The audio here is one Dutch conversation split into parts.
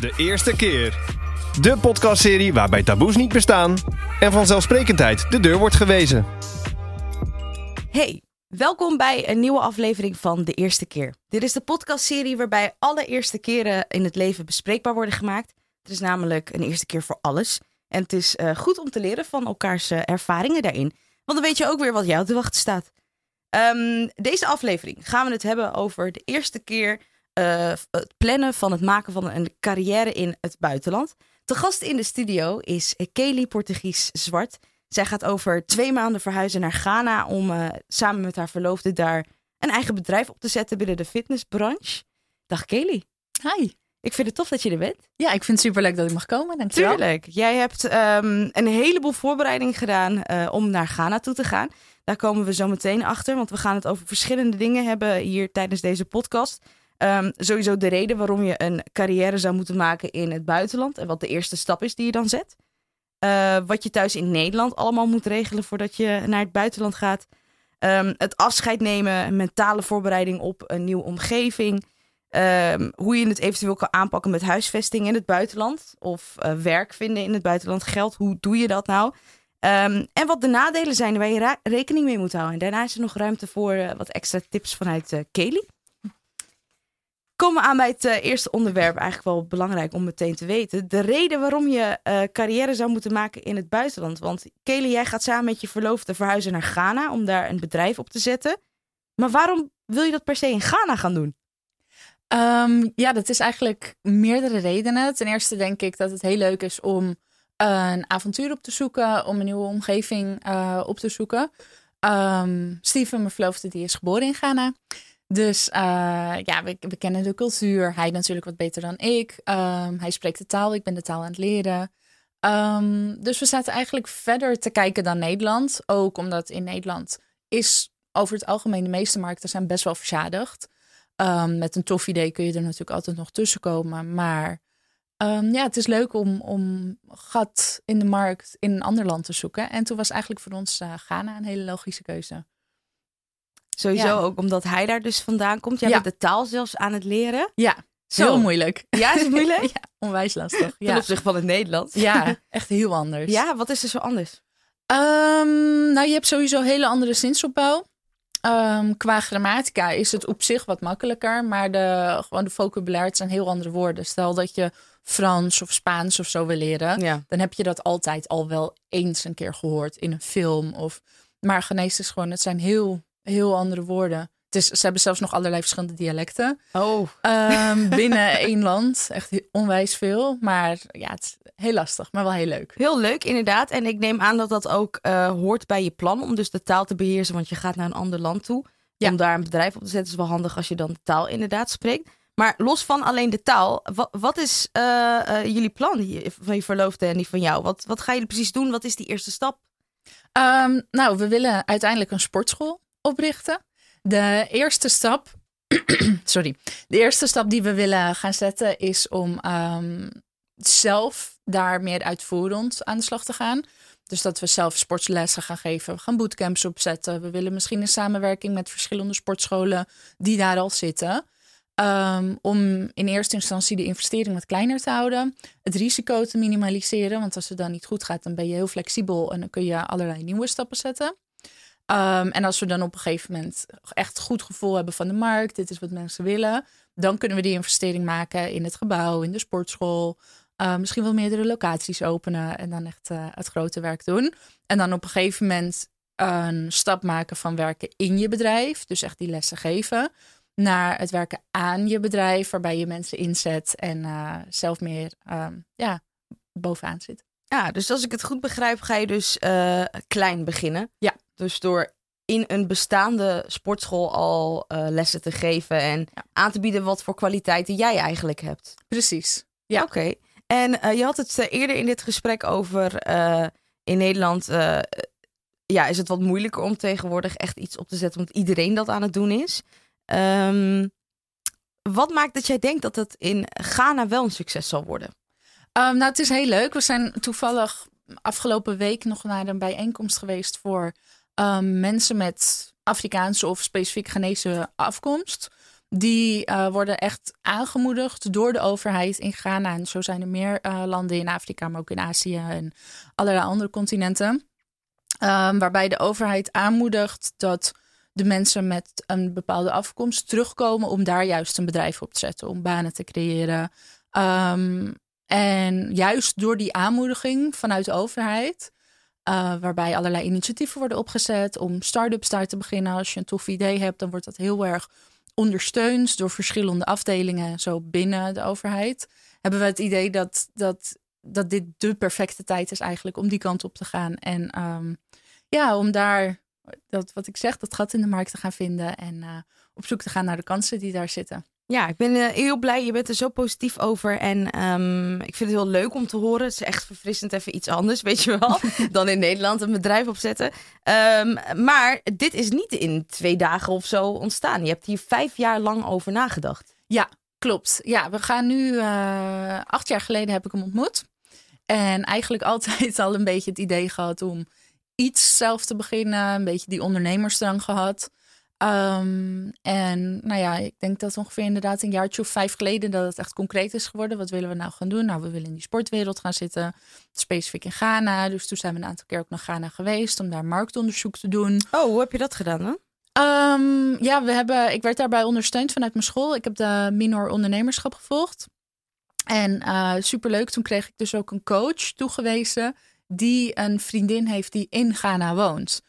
De eerste keer. De podcastserie waarbij taboes niet bestaan en vanzelfsprekendheid de deur wordt gewezen. Hey, welkom bij een nieuwe aflevering van De Eerste Keer. Dit is de podcastserie waarbij alle eerste keren in het leven bespreekbaar worden gemaakt. Het is namelijk een eerste keer voor alles. En het is eh, goed om te leren van elkaars eh, ervaringen daarin. Want dan weet je ook weer wat jou te wachten staat. Ehm, deze aflevering gaan we het hebben over de eerste keer eh, het plannen van het maken van een carrière in het buitenland. Te gast in de studio is Kelly Portugies Zwart. Zij gaat over twee maanden verhuizen naar Ghana om eh, samen met haar verloofde daar een eigen bedrijf op te zetten binnen de fitnessbranche. Dag Kelly. Hi. Ik vind het tof dat je er bent. Ja, ik vind het superleuk dat ik mag komen. Dankjewel. Tuurlijk. Jij hebt ehm, een heleboel voorbereiding gedaan eh, om naar Ghana toe te gaan. Daar komen we zo meteen achter, want we gaan het over verschillende dingen hebben hier tijdens deze podcast. Ehm, sowieso de reden waarom je een carrière zou moeten maken in het buitenland en wat de eerste stap is die je dan zet. Uh, wat je thuis in Nederland allemaal moet regelen voordat je naar het buitenland gaat. Um, het afscheid nemen, mentale voorbereiding op een nieuwe omgeving. Um, hoe je het eventueel kan aanpakken met huisvesting in het buitenland. Of uh, werk vinden in het buitenland. Geld, hoe doe je dat nou? En wat de nadelen zijn waar je rekening mee moet houden. En daarna is er nog ruimte voor uh, wat extra tips vanuit uh, Kelly. Komen we aan bij het uh, eerste onderwerp, eigenlijk wel belangrijk om meteen te weten. De reden waarom je carrière zou moeten maken in het buitenland. Want Kelly, jij gaat samen met je verloofde verhuizen naar Ghana om daar een bedrijf op te zetten. Maar waarom wil je dat per se in Ghana gaan doen? Um, ja, dat is eigenlijk meerdere redenen. Ten eerste denk ik dat het heel leuk is om een avontuur op te zoeken, om een nieuwe omgeving op te zoeken. Um, Steven, mijn verloofde, die is geboren in Ghana. Dus uh, ja, we, kennen de cultuur. Hij natuurlijk wat beter dan ik. Um, hij spreekt de taal, ik ben de taal aan het leren. Um, dus we zaten eigenlijk verder te kijken dan Nederland. Ook omdat in Nederland is over het algemeen de meeste markten zijn best wel verzadigd. Um, met een tof idee kun je er natuurlijk altijd nog tussen komen. Maar ja, het is leuk om, om gat in de markt in een ander land te zoeken. En toen was eigenlijk voor ons uh, Ghana een hele logische keuze. Sowieso ja. ook omdat hij daar dus vandaan komt. Jij ja. bent de taal zelfs aan het leren. Ja, Zo. heel moeilijk. Ja, is het moeilijk? ja, onwijs lastig. Ten opzichte van het Nederlands. Ja, echt heel anders. Ja, wat is er zo anders? Um, nou, je hebt sowieso hele andere zinsopbouw. Um, qua grammatica is het op zich wat makkelijker, maar de, gewoon de vocabulaire zijn heel andere woorden. Stel dat je Frans of Spaans of zo wil leren, ja. dan heb je dat altijd al wel eens een keer gehoord in een film. Of, maar Ghanese is gewoon, het zijn heel, heel andere woorden. Het is, ze hebben zelfs nog allerlei verschillende dialecten. Oh. Um, binnen één land. Echt onwijs veel. Maar ja, het is heel lastig, maar wel heel leuk. Heel leuk, inderdaad. En ik neem aan dat dat ook uh, hoort bij je plan om dus de taal te beheersen. Want je gaat naar een ander land toe. Ja. Om daar een bedrijf op te zetten is wel handig als je dan de taal inderdaad spreekt. Maar los van alleen de taal, wat, wat is uh, uh, jullie plan hier, van je verloofde en die van jou? Wat, wat gaan jullie precies doen? Wat is die eerste stap? Um, nou, we willen uiteindelijk een sportschool oprichten. De eerste stap, sorry, de eerste stap die we willen gaan zetten is om um, zelf daar meer uitvoerend aan de slag te gaan. Dus dat we zelf sportslessen gaan geven, we gaan bootcamps opzetten. We willen misschien in samenwerking met verschillende sportscholen die daar al zitten. Um, om in eerste instantie de investering wat kleiner te houden, het risico te minimaliseren. Want als het dan niet goed gaat, dan ben je heel flexibel en dan kun je allerlei nieuwe stappen zetten. Um, en als we dan op een gegeven moment echt goed gevoel hebben van de markt, dit is wat mensen willen, dan kunnen we die investering maken in het gebouw, in de sportschool. Uh, misschien wel meerdere locaties openen en dan echt uh, het grote werk doen. En dan op een gegeven moment een stap maken van werken in je bedrijf, dus echt die lessen geven, naar het werken aan je bedrijf, waarbij je mensen inzet en uh, zelf meer um, ja, bovenaan zit. Ja, dus als ik het goed begrijp, ga je dus klein beginnen. Ja. Dus door in een bestaande sportschool al uh, lessen te geven en ja. aan te bieden wat voor kwaliteiten jij eigenlijk hebt. Precies. Ja, oké. Okay. En uh, je had het eerder in dit gesprek over in Nederland. ja, is het wat moeilijker om tegenwoordig echt iets op te zetten, omdat iedereen dat aan het doen is. Um, wat maakt dat jij denkt dat het in Ghana wel een succes zal worden? Um, nou, het is heel leuk. We zijn toevallig afgelopen week nog naar een bijeenkomst geweest voor um, mensen met Afrikaanse of specifiek Ghanese afkomst. Die uh, worden echt aangemoedigd door de overheid in Ghana. En zo zijn er meer uh, landen in Afrika, maar ook in Azië en allerlei andere continenten. Um, waarbij de overheid aanmoedigt dat de mensen met een bepaalde afkomst terugkomen om daar juist een bedrijf op te zetten, om banen te creëren. Um, en juist door die aanmoediging vanuit de overheid, uh, waarbij allerlei initiatieven worden opgezet om start-ups daar te beginnen. Als je een tof idee hebt, dan wordt dat heel erg ondersteund door verschillende afdelingen zo binnen de overheid. Hebben we het idee dat, dat, dat dit de perfecte tijd is eigenlijk om die kant op te gaan. En um, ja, om daar, dat, wat ik zeg, dat gat in de markt te gaan vinden en uh, op zoek te gaan naar de kansen die daar zitten. Ja, ik ben uh, heel blij. Je bent er zo positief over. En um, ik vind het heel leuk om te horen. Het is echt verfrissend even iets anders, weet je wel. dan in Nederland een bedrijf opzetten. Um, maar dit is niet in twee dagen of zo ontstaan. Je hebt hier vijf jaar lang over nagedacht. Ja, klopt. Ja, we gaan nu... Uh, acht jaar geleden heb ik hem ontmoet. En eigenlijk altijd al een beetje het idee gehad om iets zelf te beginnen. Een beetje die ondernemersdrang gehad. Um, en nou ja, ik denk dat ongeveer inderdaad een jaartje of vijf geleden dat het echt concreet is geworden. Wat willen we nou gaan doen? Nou, we willen in die sportwereld gaan zitten, specifiek in Ghana. Dus toen zijn we een aantal keer ook naar Ghana geweest om daar marktonderzoek te doen. Oh, hoe heb je dat gedaan dan? Um, ja, we hebben, ik werd daarbij ondersteund vanuit mijn school. Ik heb de minor ondernemerschap gevolgd. En uh, superleuk, toen kreeg ik dus ook een coach toegewezen die een vriendin heeft die in Ghana woont.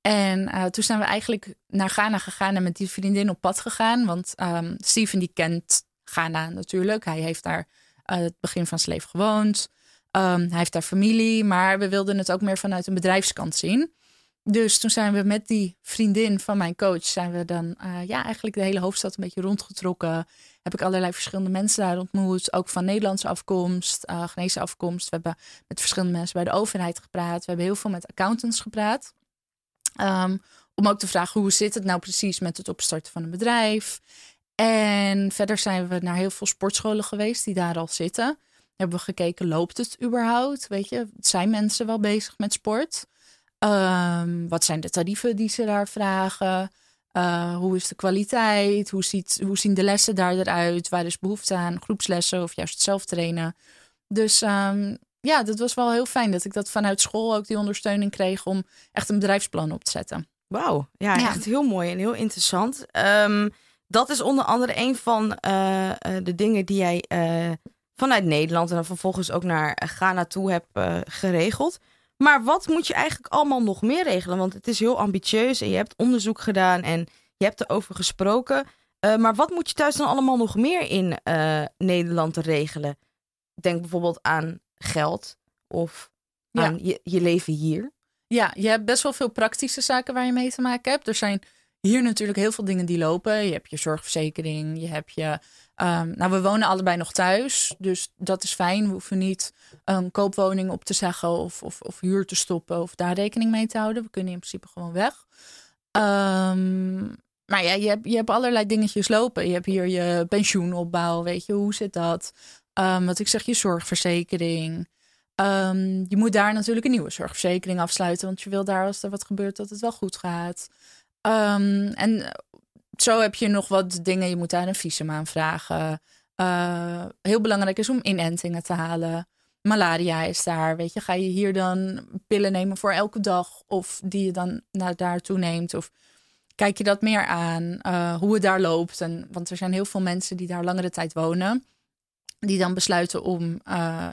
En uh, toen zijn we eigenlijk naar Ghana gegaan en met die vriendin op pad gegaan. Want um, Steven die kent Ghana natuurlijk. Hij heeft daar uh, het begin van zijn leven gewoond. Um, hij heeft daar familie, maar we wilden het ook meer vanuit een bedrijfskant zien. Dus toen zijn we met die vriendin van mijn coach, zijn we dan uh, ja, eigenlijk de hele hoofdstad een beetje rondgetrokken. Heb ik allerlei verschillende mensen daar ontmoet, ook van Nederlandse afkomst, uh, Ghanese afkomst. We hebben met verschillende mensen bij de overheid gepraat. We hebben heel veel met accountants gepraat. Um, om ook te vragen hoe zit het nou precies met het opstarten van een bedrijf. En verder zijn we naar heel veel sportscholen geweest die daar al zitten. Hebben we gekeken, loopt het überhaupt? Weet je, zijn mensen wel bezig met sport? Um, wat zijn de tarieven die ze daar vragen? Uh, hoe is de kwaliteit? Hoe, ziet, hoe zien de lessen daar eruit? Waar is behoefte aan? Groepslessen of juist zelf trainen? Dus um, ja, dat was wel heel fijn dat ik dat vanuit school ook die ondersteuning kreeg om echt een bedrijfsplan op te zetten. Wauw, ja, ja, echt heel mooi en heel interessant. Um, dat is onder andere een van uh, uh, de dingen die jij uh, vanuit Nederland en dan vervolgens ook naar Ghana toe hebt geregeld. Maar wat moet je eigenlijk allemaal nog meer regelen? Want het is heel ambitieus en je hebt onderzoek gedaan en je hebt erover gesproken. maar wat moet je thuis dan allemaal nog meer in Nederland regelen? Denk bijvoorbeeld aan geld of ja. aan je, je leven hier? Ja, je hebt best wel veel praktische zaken waar je mee te maken hebt. Er zijn hier natuurlijk heel veel dingen die lopen. Je hebt je zorgverzekering, je hebt je. Um, nou, we wonen allebei nog thuis, dus dat is fijn. We hoeven niet een koopwoning op te zeggen of, of, of huur te stoppen of daar rekening mee te houden. We kunnen in principe gewoon weg. Um, maar ja, je hebt, je hebt allerlei dingetjes lopen. Je hebt hier je pensioenopbouw, weet je, hoe zit dat? Um, wat ik zeg, je zorgverzekering. Um, je moet daar natuurlijk een nieuwe zorgverzekering afsluiten, want je wil daar als er wat gebeurt dat het wel goed gaat. Um, en zo heb je nog wat dingen. Je moet daar een visum aanvragen. Uh, heel belangrijk is om inentingen te halen. Malaria is daar. Weet je, ga je hier dan pillen nemen voor elke dag? Of die je dan naar daartoe neemt? Of kijk je dat meer aan? Uh, hoe het daar loopt? En, want er zijn heel veel mensen die daar langere tijd wonen die dan besluiten om uh,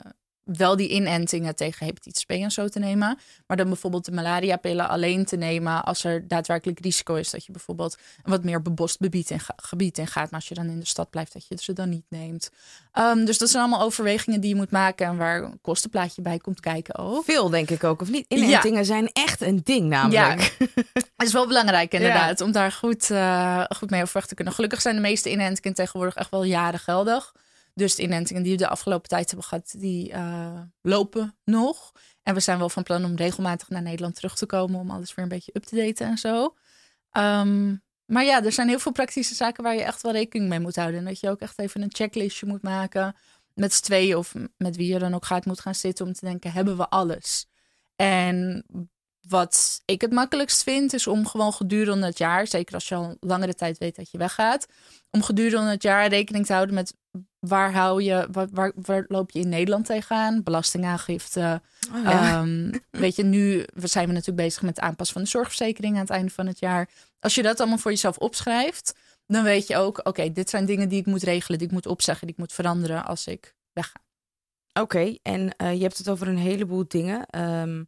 wel die inentingen tegen hepatitis B en zo te nemen. Maar dan bijvoorbeeld de malariapillen alleen te nemen als er daadwerkelijk risico is dat je bijvoorbeeld een wat meer bebost gebied in, gebied in gaat. Maar als je dan in de stad blijft, dat je ze dan niet neemt. Um, dus dat zijn allemaal overwegingen die je moet maken en waar een kostenplaatje bij komt kijken ook. Veel denk ik ook, of niet? Inentingen ja. zijn echt een ding namelijk. Ja, het is wel belangrijk inderdaad ja. om daar goed, uh, goed mee overweg te kunnen. Gelukkig zijn de meeste inentingen tegenwoordig echt wel jaren geldig. Dus de inentingen die we de afgelopen tijd hebben gehad, die uh, lopen nog. En we zijn wel van plan om regelmatig naar Nederland terug te komen om alles weer een beetje up te daten en zo. Um, maar ja, er zijn heel veel praktische zaken waar je echt wel rekening mee moet houden. En dat je ook echt even een checklistje moet maken met z'n tweeën of met wie je dan ook gaat moet gaan zitten om te denken, hebben we alles? En wat ik het makkelijkst vind, is om gewoon gedurende het jaar, zeker als je al langere tijd weet dat je weggaat, om gedurende het jaar rekening te houden met waar hou je, waar, waar, waar loop je in Nederland tegenaan? Belastingaangifte. Oh, ja. Ehm, weet je, nu zijn we natuurlijk bezig met de aanpas van de zorgverzekering aan het einde van het jaar. Als je dat allemaal voor jezelf opschrijft, dan weet je ook, oké, dit zijn dingen die ik moet regelen, die ik moet opzeggen, die ik moet veranderen als ik wegga. Oké, en eh, je hebt het over een heleboel dingen. Ehm,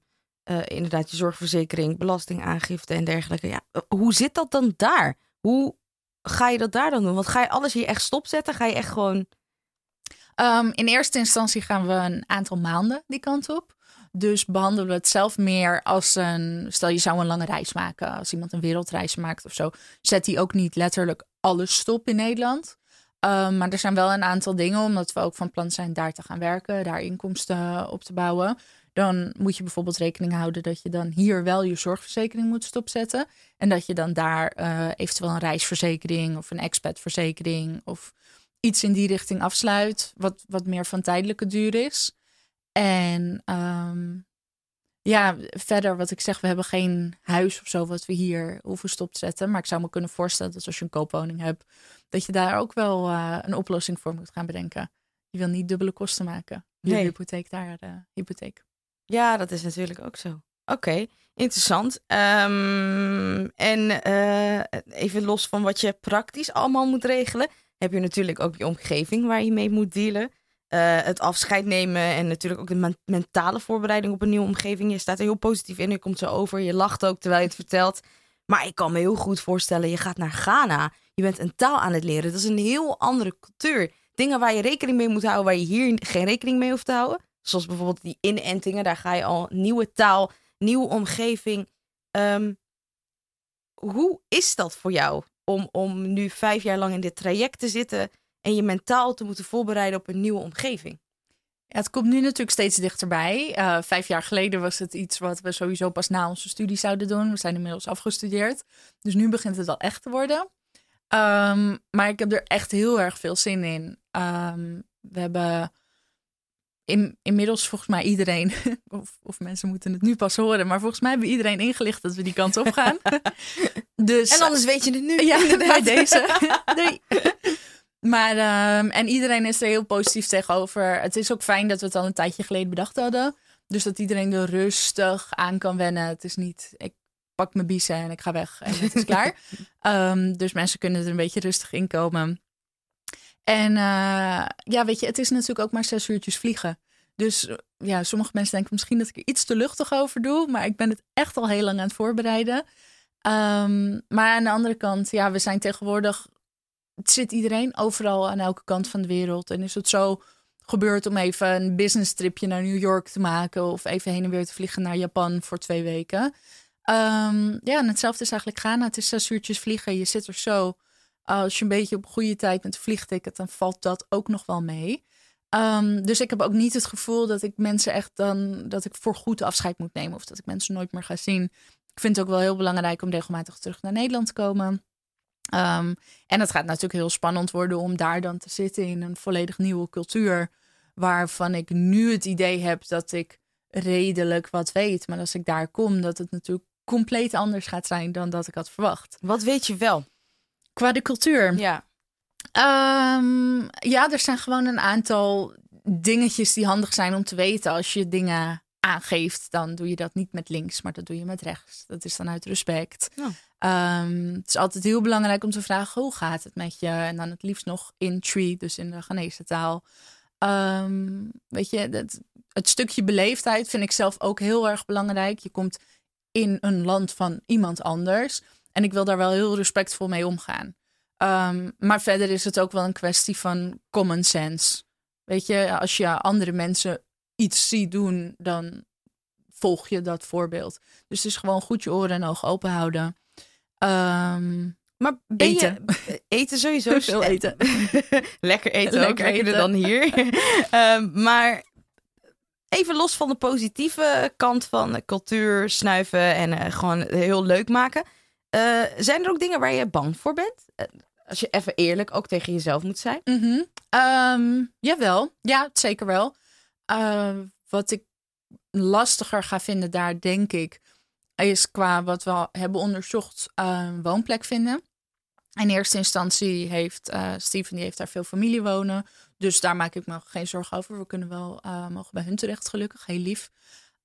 eh, inderdaad, je zorgverzekering, belastingaangifte en dergelijke. Ja, eh, hoe zit dat dan daar? Hoe ga je dat daar dan doen? Want ga je alles hier echt stopzetten? Ga je echt gewoon. Ehm, in eerste instantie gaan we een aantal maanden die kant op. Dus behandelen we het zelf meer als een. Stel je zou een lange reis maken. Als iemand een wereldreis maakt of zo. Zet hij ook niet letterlijk alles stop in Nederland. Um, maar er zijn wel een aantal dingen, omdat we ook van plan zijn daar te gaan werken, daar inkomsten op te bouwen. Dan moet je bijvoorbeeld rekening houden dat je dan hier wel je zorgverzekering moet stopzetten. En dat je dan daar uh, eventueel een reisverzekering of een expatverzekering of iets in die richting afsluit, wat, wat meer van tijdelijke duur is. En um, ja, verder wat ik zeg, we hebben geen huis of zo wat we hier hoeven stop te zetten. Maar ik zou me kunnen voorstellen dat als je een koopwoning hebt, dat je daar ook wel uh, een oplossing voor moet gaan bedenken. Je wil niet dubbele kosten maken. Je Nee. hypotheek daar, de hypotheek. Ja, dat is natuurlijk ook zo. Oké, interessant. Ehm, en eh, even los van wat je praktisch allemaal moet regelen, heb je natuurlijk ook je omgeving waar je mee moet dealen. Eh, het afscheid nemen en natuurlijk ook de men- mentale voorbereiding op een nieuwe omgeving. Je staat er heel positief in, je komt zo over, je lacht ook terwijl je het vertelt. Maar ik kan me heel goed voorstellen, je gaat naar Ghana. Je bent een taal aan het leren. Dat is een heel andere cultuur. Dingen waar je rekening mee moet houden, waar je hier geen rekening mee hoeft te houden. Zoals bijvoorbeeld die inentingen, daar ga je al nieuwe taal, nieuwe omgeving. Ehm, hoe is dat voor jou om, om nu vijf jaar lang in dit traject te zitten en je mentaal te moeten voorbereiden op een nieuwe omgeving? Ja, het komt nu natuurlijk steeds dichterbij. Eh, vijf jaar geleden was het iets wat we sowieso pas na onze studie zouden doen. We zijn inmiddels afgestudeerd. Dus nu begint het wel echt te worden. Ehm, maar ik heb er echt heel erg veel zin in. Ehm, we hebben in, inmiddels volgens mij iedereen, of, of mensen moeten het nu pas horen, maar volgens mij hebben we iedereen ingelicht dat we die kant op gaan. dus, En anders weet je het nu. ja, bij deze. Nee. Maar, ehm, en iedereen is er heel positief tegenover. Het is ook fijn dat we het al een tijdje geleden bedacht hadden. Dus dat iedereen er rustig aan kan wennen. Het is niet, ik pak mijn biezen en ik ga weg en het is klaar. Ehm, dus mensen kunnen er een beetje rustig in komen. En eh, ja, weet je, het is natuurlijk ook maar zes uurtjes vliegen. Dus eh, ja, sommige mensen denken misschien dat ik er iets te luchtig over doe. Maar ik ben het echt al heel lang aan het voorbereiden. Ehm, maar aan de andere kant, ja, we zijn tegenwoordig. Het zit iedereen overal aan elke kant van de wereld. En is het zo gebeurd om even een business tripje naar New York te maken. Of even heen en weer te vliegen naar Japan voor twee weken. Ehm, ja, en hetzelfde is eigenlijk Ghana. Het is zes uurtjes vliegen. Je zit er zo. Als je een beetje op goede tijd met vliegticket, dan valt dat ook nog wel mee. Ehm, dus ik heb ook niet het gevoel dat ik mensen echt dan. dat ik voor goed afscheid moet nemen. Of dat ik mensen nooit meer ga zien. Ik vind het ook wel heel belangrijk om regelmatig terug naar Nederland te komen. Ehm, en het gaat natuurlijk heel spannend worden om daar dan te zitten in een volledig nieuwe cultuur. Waarvan ik nu het idee heb dat ik redelijk wat weet. Maar als ik daar kom, dat het natuurlijk compleet anders gaat zijn dan dat ik had verwacht. Wat weet je wel? Qua de cultuur. Ja. Ehm, ja, er zijn gewoon een aantal dingetjes die handig zijn om te weten. Als je dingen aangeeft, dan doe je dat niet met links, maar dat doe je met rechts. Dat is dan uit respect. Oh. Ehm, het is altijd heel belangrijk om te vragen hoe gaat het met je? En dan het liefst nog in tree, dus in de Ghanese taal. Ehm, weet je, het, het stukje beleefdheid vind ik zelf ook heel erg belangrijk. Je komt in een land van iemand anders. En ik wil daar wel heel respectvol mee omgaan. Um, maar verder is het ook wel een kwestie van common sense. Weet je, als je andere mensen iets ziet doen, dan volg je dat voorbeeld. Dus het is gewoon goed je oren en ogen open houden. Um, Maar ben Eten. je eten sowieso Veel eten. Lekker eten, ook Lekker lekkerder eten. dan hier. Ehm, maar even los van de positieve kant van cultuur, snuiven en eh, gewoon heel leuk maken. Eh, zijn er ook dingen waar je bang voor bent? Eh, als je even eerlijk ook tegen jezelf moet zijn. Mhm. Ehm, jawel, ja, zeker wel. Eh, wat ik lastiger ga vinden daar, denk ik, is qua wat we hebben onderzocht een woonplek vinden. In eerste instantie heeft eh, Steven die heeft daar veel familie wonen. Dus daar maak ik me geen zorgen over. We kunnen wel mogen bij hun terecht, gelukkig. Heel lief.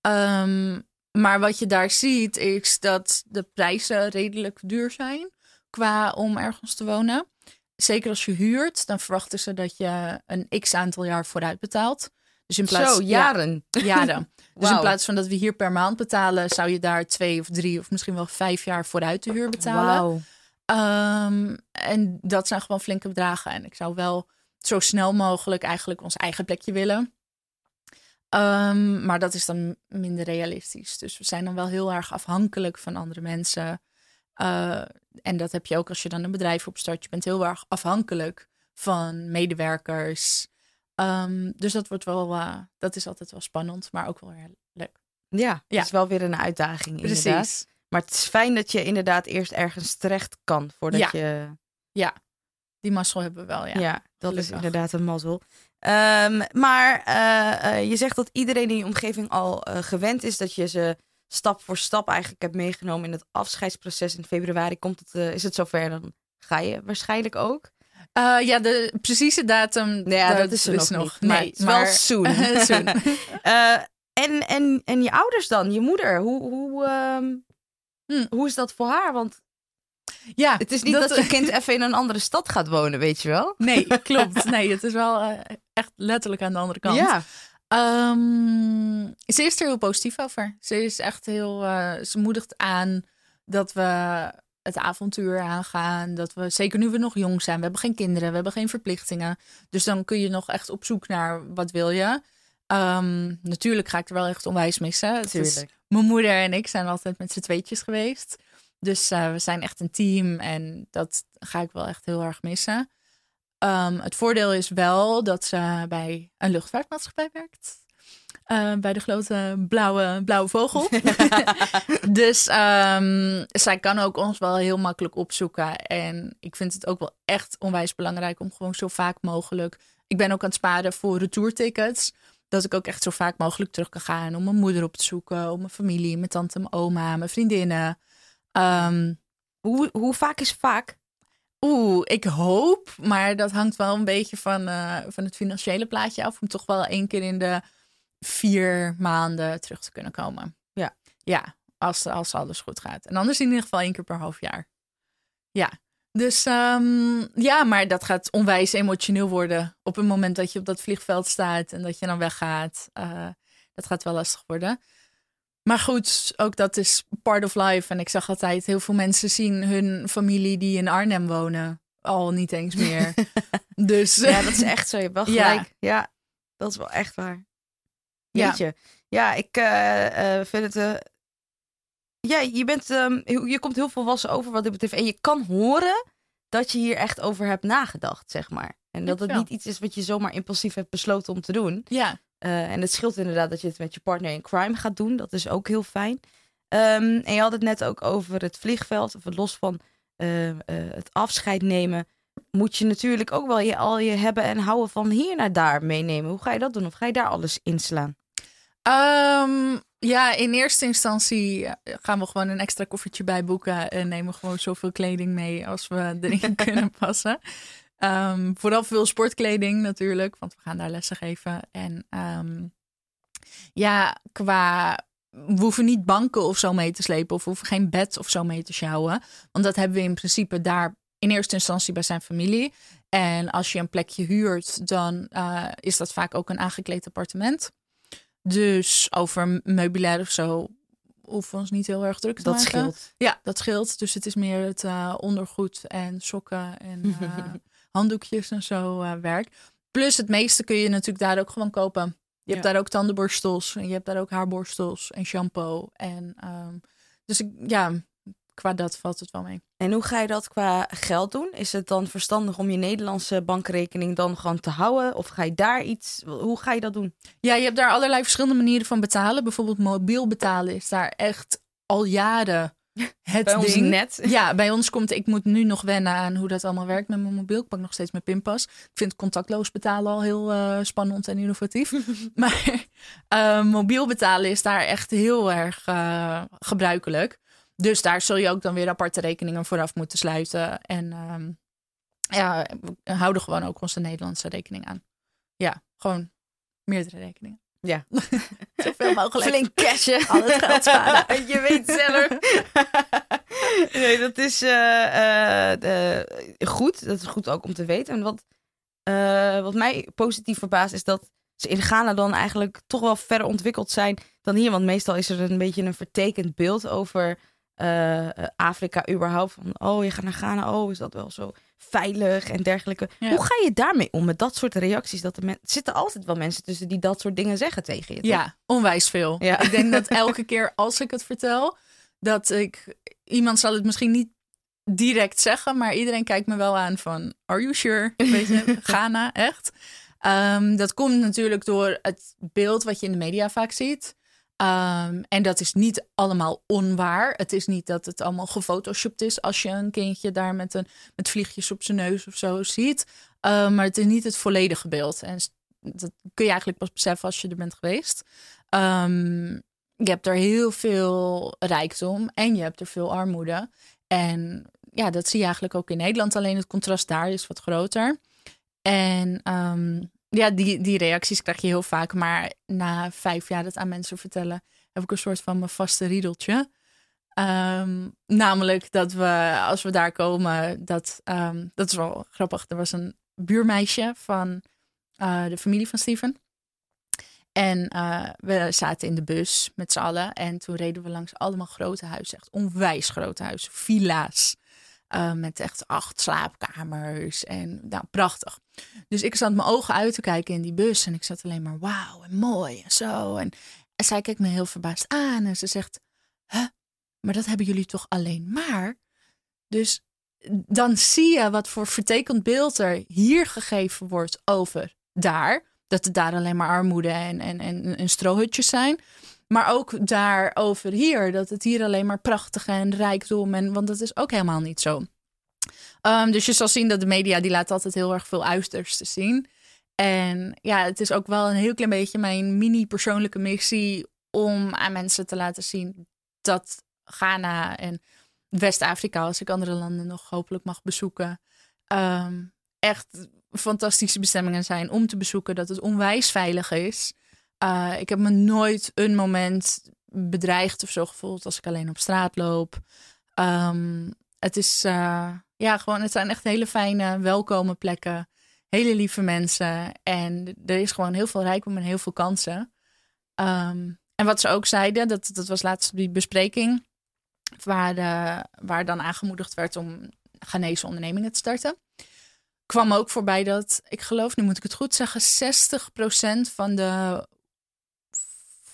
Um, maar wat je daar ziet, is dat de prijzen redelijk duur zijn qua om ergens te wonen. Zeker als je huurt, dan verwachten ze dat je een x aantal jaar vooruit betaalt. Dus in plaats, Zo, jaren. Ja, jaren. Dus in plaats van dat we hier per maand betalen, zou je daar twee of drie of misschien wel vijf jaar vooruit de huur betalen. Wow. Um, en dat zijn gewoon flinke bedragen. En ik zou wel zo snel mogelijk eigenlijk ons eigen plekje willen. Um, maar dat is dan minder realistisch. Dus we zijn dan wel heel erg afhankelijk van andere mensen. Uh, en dat heb je ook als je dan een bedrijf opstart. Je bent heel erg afhankelijk van medewerkers. Um, dus dat wordt wel, uh, dat is altijd wel spannend, maar ook wel heel leuk. Ja, ja. het is wel weer een uitdaging Precies. inderdaad. Maar het is fijn dat je inderdaad eerst ergens terecht kan voordat ja. je... Ja, die mazzel hebben we wel, ja. Ja, dat is inderdaad een mazzel. Um, maar uh, uh, je zegt dat iedereen in je omgeving al uh, gewend is dat je ze stap voor stap eigenlijk hebt meegenomen in het afscheidsproces. In februari komt het, is het zover, dan ga je waarschijnlijk ook. ja, de precieze datum. Ja, dat, dat is er nog, nog. Niet, nee, maar, wel soon. soon. en, en, en je ouders dan, je moeder, hoe, hoe, um, hm. hoe is dat voor haar? Want ja, het is niet dat, dat je kind even in een andere stad gaat wonen, weet je wel? Nee, klopt. Nee, het is wel uh, echt letterlijk aan de andere kant. Ja. Um, ze is er heel positief over. Ze is echt heel. Uh, ze moedigt aan dat we het avontuur aangaan. Dat we, zeker nu we nog jong zijn, we hebben geen kinderen, we hebben geen verplichtingen. Dus dan kun je nog echt op zoek naar wat wil je. Um, natuurlijk ga ik er wel echt onwijs missen. Tuurlijk. mijn moeder en ik zijn altijd met z'n tweetjes geweest. Dus uh, we zijn echt een team en dat ga ik wel echt heel erg missen. Um, het voordeel is wel dat ze bij een luchtvaartmaatschappij werkt. Uh, bij de grote blauwe, blauwe vogel. dus um, zij kan ook ons wel heel makkelijk opzoeken. En ik vind het ook wel echt onwijs belangrijk om gewoon zo vaak mogelijk. Ik ben ook aan het sparen voor retourtickets. Dat ik ook echt zo vaak mogelijk terug kan gaan om mijn moeder op te zoeken, om mijn familie, mijn tante, mijn oma, mijn vriendinnen. Um, hoe, hoe vaak is vaak? Oeh, ik hoop, maar dat hangt wel een beetje van, uh, van het financiële plaatje af. Om toch wel één keer in de vier maanden terug te kunnen komen. Ja. Ja, als, als alles goed gaat. En anders in ieder geval één keer per half jaar. Ja. Dus um, ja, maar dat gaat onwijs emotioneel worden op het moment dat je op dat vliegveld staat en dat je dan weggaat. Uh, dat gaat wel lastig worden. Maar goed, ook dat is part of life. En ik zag altijd heel veel mensen zien hun familie die in Arnhem wonen al niet eens meer. dus ja, dat is echt zo. Je hebt wel gelijk. Ja, dat is wel echt waar. Jeetje. Ja, ja ik uh, uh, vind het. Uh, ja, je bent. Um, je komt heel volwassen over wat dit betreft. En je kan horen dat je hier echt over hebt nagedacht, zeg maar. En dat het niet iets is wat je zomaar impulsief hebt besloten om te doen. Ja. Uh, en het scheelt inderdaad dat je het met je partner in crime gaat doen. Dat is ook heel fijn. Um, en je had het net ook over het vliegveld. Of los van uh, uh, het afscheid nemen. Moet je natuurlijk ook wel je, al je hebben en houden van hier naar daar meenemen. Hoe ga je dat doen? Of ga je daar alles inslaan? Um, ja, in eerste instantie gaan we gewoon een extra koffertje bij boeken. En nemen gewoon zoveel kleding mee als we erin kunnen passen. Um, vooral veel sportkleding natuurlijk, want we gaan daar lessen geven. En um, ja, qua. We hoeven niet banken of zo mee te slepen, of we hoeven geen bed of zo mee te sjouwen. Want dat hebben we in principe daar in eerste instantie bij zijn familie. En als je een plekje huurt, dan uh, is dat vaak ook een aangekleed appartement. Dus over meubilair of zo hoeven we ons niet heel erg druk te dat maken. Dat scheelt. Ja, dat scheelt. Dus het is meer het uh, ondergoed en sokken en uh, handdoekjes en zo uh, werk. Plus het meeste kun je natuurlijk daar ook gewoon kopen. Je hebt daar ook tandenborstels en je hebt daar ook haarborstels en shampoo. En um, dus ik, ja, qua dat valt het wel mee. En hoe ga je dat qua geld doen? Is het dan verstandig om je Nederlandse bankrekening dan gewoon te houden? Of ga je daar iets, hoe ga je dat doen? Ja, je hebt daar allerlei verschillende manieren van betalen. Bijvoorbeeld mobiel betalen is daar echt al jaren het Bij ons ding. net. Ja, bij ons komt, ik moet nu nog wennen aan hoe dat allemaal werkt met mijn mobiel. Ik pak nog steeds mijn pinpas. Ik vind contactloos betalen al heel eh, spannend en innovatief. maar eh, mobiel betalen is daar echt heel erg eh, gebruikelijk. Dus daar zul je ook dan weer aparte rekeningen vooraf moeten sluiten. En ehm, ja, we houden gewoon ook onze Nederlandse rekening aan. Ja, gewoon meerdere rekeningen. Ja. Zoveel mogelijk. Flink cashen. Al het geld sparen. Je weet zelf. nee, dat is eh, eh, eh, goed. Dat is goed ook om te weten. En wat, eh, wat mij positief verbaast is dat ze in Ghana dan eigenlijk toch wel verder ontwikkeld zijn dan hier. Want meestal is er een beetje een vertekend beeld over Afrika überhaupt. Van, oh, je gaat naar Ghana. Oh, is dat wel zo veilig en dergelijke. Ja. Hoe ga je daarmee om met dat soort reacties? Dat er zitten altijd wel mensen tussen die dat soort dingen zeggen tegen je. toch? Ja, onwijs veel. Ja. Ik denk dat elke keer als ik het vertel, dat ik iemand zal het misschien niet direct zeggen, maar iedereen kijkt me wel aan van, are you sure? Weet je, Ghana, echt. Ehm, dat komt natuurlijk door het beeld wat je in de media vaak ziet. Ehm, en dat is niet allemaal onwaar. Het is niet dat het allemaal gefotoshopt is als je een kindje daar met, een, met vliegjes op zijn neus of zo ziet. Ehm, maar het is niet het volledige beeld. En dat kun je eigenlijk pas beseffen als je er bent geweest. Ehm, je hebt er heel veel rijkdom en je hebt er veel armoede. En ja, dat zie je eigenlijk ook in Nederland. Alleen het contrast daar is wat groter. En ja, die, die reacties krijg je heel vaak. Maar na vijf jaar dat aan mensen vertellen, heb ik een soort van mijn vaste riedeltje. Ehm, namelijk dat we, als we daar komen, dat, ehm, dat is wel grappig. Er was een buurmeisje van eh, de familie van Steven. En eh, we zaten in de bus met z'n allen. En toen reden we langs allemaal grote huizen. Echt onwijs grote huizen. Villa's. Eh, met echt acht slaapkamers. En nou, prachtig. Dus ik zat mijn ogen uit te kijken in die bus. En ik zat alleen maar wauw en mooi en zo. En, zij kijkt me heel verbaasd aan. En ze zegt, huh, maar dat hebben jullie toch alleen maar? Dus dan zie je wat voor vertekend beeld er hier gegeven wordt over daar. Dat het daar alleen maar armoede en, en, en, en strohutjes zijn. Maar ook daar over hier. Dat het hier alleen maar prachtig en rijkdom. En, want dat is ook helemaal niet zo. Ehm, dus je zal zien dat de media die laat altijd heel erg veel uiterste zien. En ja, het is ook wel een heel klein beetje mijn mini-persoonlijke missie om aan mensen te laten zien dat Ghana en West-Afrika, als ik andere landen nog hopelijk mag bezoeken, ehm, echt fantastische bestemmingen zijn om te bezoeken. Dat het onwijs veilig is. Uh, ik heb me nooit een moment bedreigd of zo gevoeld als ik alleen op straat loop. Um, het is uh, ja, gewoon, het zijn echt hele fijne, welkome plekken. Hele lieve mensen. En er is gewoon heel veel rijkdom en heel veel kansen. Um, en wat ze ook zeiden, dat, dat was laatst die bespreking. Waar, waar dan aangemoedigd werd om Ghanese ondernemingen te starten. Kwam ook voorbij dat, ik geloof, nu moet ik het goed zeggen, 60% van de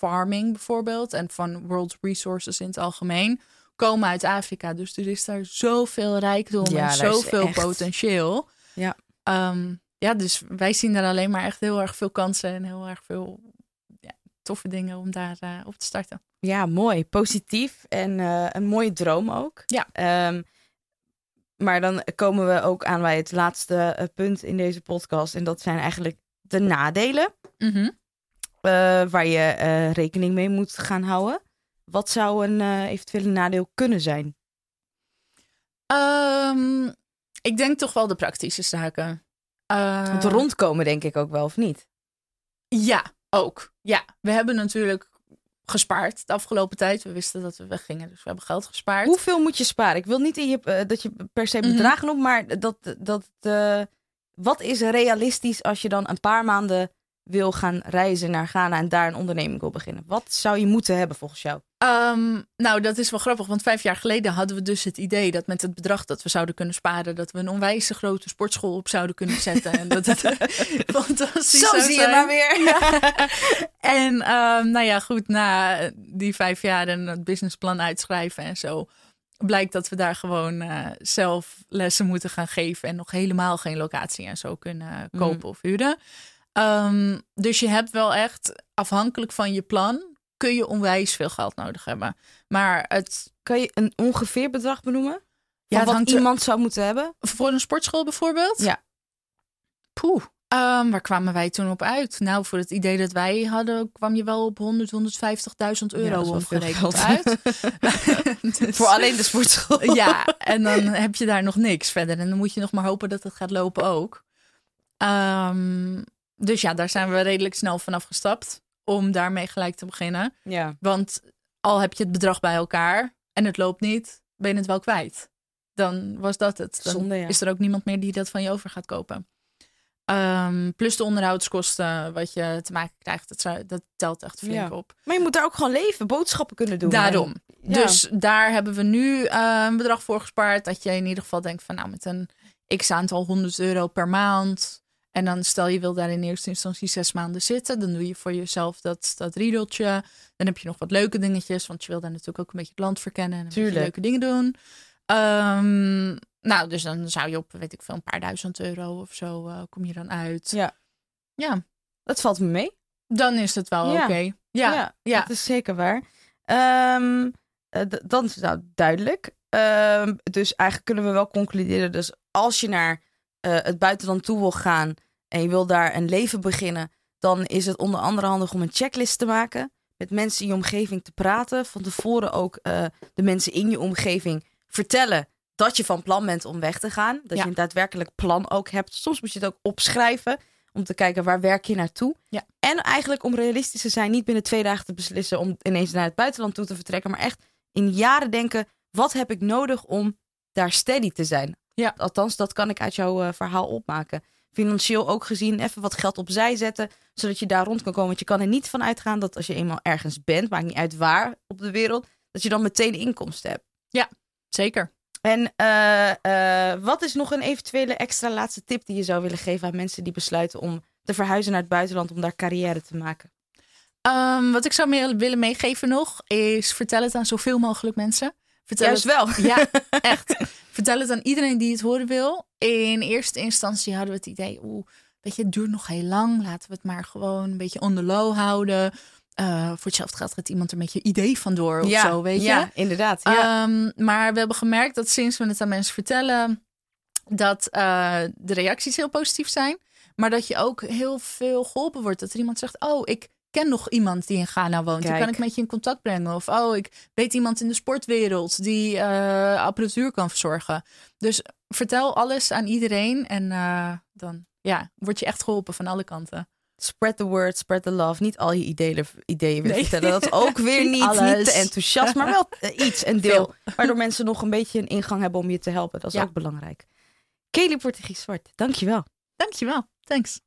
farming bijvoorbeeld en van world resources in het algemeen komen uit Afrika. Dus er is daar zoveel rijkdom Ja, en zoveel echt- potentieel. Ja. Ehm, ja, dus wij zien daar alleen maar echt heel erg veel kansen en heel erg veel ja, toffe dingen om daar eh, op te starten. Ja, mooi. Positief en eh, een mooie droom ook. Ja. Ehm, maar dan komen we ook aan bij het laatste eh, punt in deze podcast. En dat zijn eigenlijk de nadelen Mhm. Waar je eh, rekening mee moet gaan houden. Wat zou een eh, eventuele nadeel kunnen zijn? Ehm, ik denk toch wel de praktische zaken. Eh, Want rondkomen denk ik ook wel, of niet? Ja, ook. Ja, we hebben natuurlijk gespaard de afgelopen tijd. We wisten dat we weggingen, dus we hebben geld gespaard. Hoeveel moet je sparen? Ik wil niet in je, eh, dat je per se Mhm. bedragen noemt, maar dat, dat, eh, wat is realistisch als je dan een paar maanden wil gaan reizen naar Ghana en daar een onderneming wil beginnen? Wat zou je moeten hebben volgens jou? Ehm, nou, dat is wel grappig, want vijf jaar geleden hadden we dus het idee dat met het bedrag dat we zouden kunnen sparen, dat we een onwijze grote sportschool op zouden kunnen zetten. en dat het fantastisch Zo zie je zijn. maar weer. En ehm, nou ja, goed, na die vijf jaar en het businessplan uitschrijven en zo, blijkt dat we daar gewoon eh, zelf lessen moeten gaan geven en nog helemaal geen locatie en zo kunnen kopen of huren. Ehm, dus je hebt wel echt, afhankelijk van je plan, kun je onwijs veel geld nodig hebben. Maar het, Kan je een ongeveer bedrag benoemen? Van Ja, wat er- iemand zou moeten hebben? voor een sportschool bijvoorbeeld? Ja. Poeh. Ehm, waar kwamen wij toen op uit? Nou, voor het idee dat wij hadden, kwam je wel op 100, 150.000 Ja, euro veel omgerekend uit. Dus- Voor alleen de sportschool. Ja, en dan heb je daar nog niks verder. En dan moet je nog maar hopen dat het gaat lopen ook. Ehm, dus ja, daar zijn we redelijk snel vanaf gestapt. Om daarmee gelijk te beginnen. Ja. Want al heb je het bedrag bij elkaar en het loopt niet, ben je het wel kwijt. Dan was dat het. Dan Zonde, ja. is er ook niemand meer die dat van je over gaat kopen. Ehm, plus de onderhoudskosten, wat je te maken krijgt, dat, dat telt echt flink Ja. op. Maar je moet daar ook gewoon leven, boodschappen kunnen doen. Daarom. Ja. Dus daar hebben we nu eh, een bedrag voor gespaard. Dat je in ieder geval denkt van nou met een x aantal 100 euro per maand. En dan stel je wil daar in eerste instantie zes maanden zitten. Dan doe je voor jezelf dat, dat riedeltje. Dan heb je nog wat leuke dingetjes. Want je wil daar natuurlijk ook een beetje het land verkennen. En een leuke dingen doen. Ehm, nou, dus dan zou je op, weet ik veel, een paar duizend euro of zo eh, kom je dan uit. Ja. Ja, Dat valt me mee. dan is het wel Ja. oké. Ja, ja. dat is zeker waar. Dan is nou duidelijk. Ehm, dus eigenlijk kunnen we wel concluderen. Dus als je naar eh, het buitenland toe wil gaan en je wil daar een leven beginnen, dan is het onder andere handig om een checklist te maken. Met mensen in je omgeving te praten. Van tevoren ook eh, de mensen in je omgeving vertellen dat je van plan bent om weg te gaan. Dat Ja. je een daadwerkelijk plan ook hebt. Soms moet je het ook opschrijven om te kijken waar werk je naartoe. Ja. En eigenlijk om realistisch te zijn, niet binnen twee dagen te beslissen om ineens naar het buitenland toe te vertrekken, maar echt in jaren denken, wat heb ik nodig om daar steady te zijn? Ja. Althans, dat kan ik uit jouw eh, verhaal opmaken. Financieel ook gezien, even wat geld opzij zetten, zodat je daar rond kan komen. Want je kan er niet van uitgaan dat als je eenmaal ergens bent, maakt niet uit waar op de wereld, dat je dan meteen inkomsten hebt. zeker. En eh, eh, wat is nog een eventuele extra laatste tip die je zou willen geven aan mensen die besluiten om te verhuizen naar het buitenland om daar carrière te maken? Ehm, wat ik zou meer willen meegeven nog, is vertel het aan zoveel mogelijk mensen. Vertel Juist het, wel. Ja, echt. Vertel het aan iedereen die het horen wil. In eerste instantie hadden we het idee, oeh, weet je, het duurt nog heel lang. Laten we het maar gewoon een beetje on the low houden. Eh, voor hetzelfde geld gaat iemand er met je idee vandoor of ja, zo, weet je. Ja, inderdaad. Ja. Ehm, maar we hebben gemerkt dat sinds we het aan mensen vertellen, dat eh, de reacties heel positief zijn. Maar dat je ook heel veel geholpen wordt. Dat er iemand zegt, oh, ik ken nog iemand die in Ghana woont. Die Kijk. kan ik met je in contact brengen. Of, oh, ik weet iemand in de sportwereld die eh, apparatuur kan verzorgen. Dus vertel alles aan iedereen. En eh, dan ja, word je echt geholpen van alle kanten. Spread the word, spread the love. Niet al je ideeën, ideeën Nee. vertellen. Dat is ook weer Niet niet, te enthousiast, maar wel eh, iets, een deel. Waardoor mensen nog een beetje een ingang hebben om je te helpen. Dat is Ja. ook belangrijk. Kelly Portugies Zwart, dankjewel. Dankjewel. Thanks.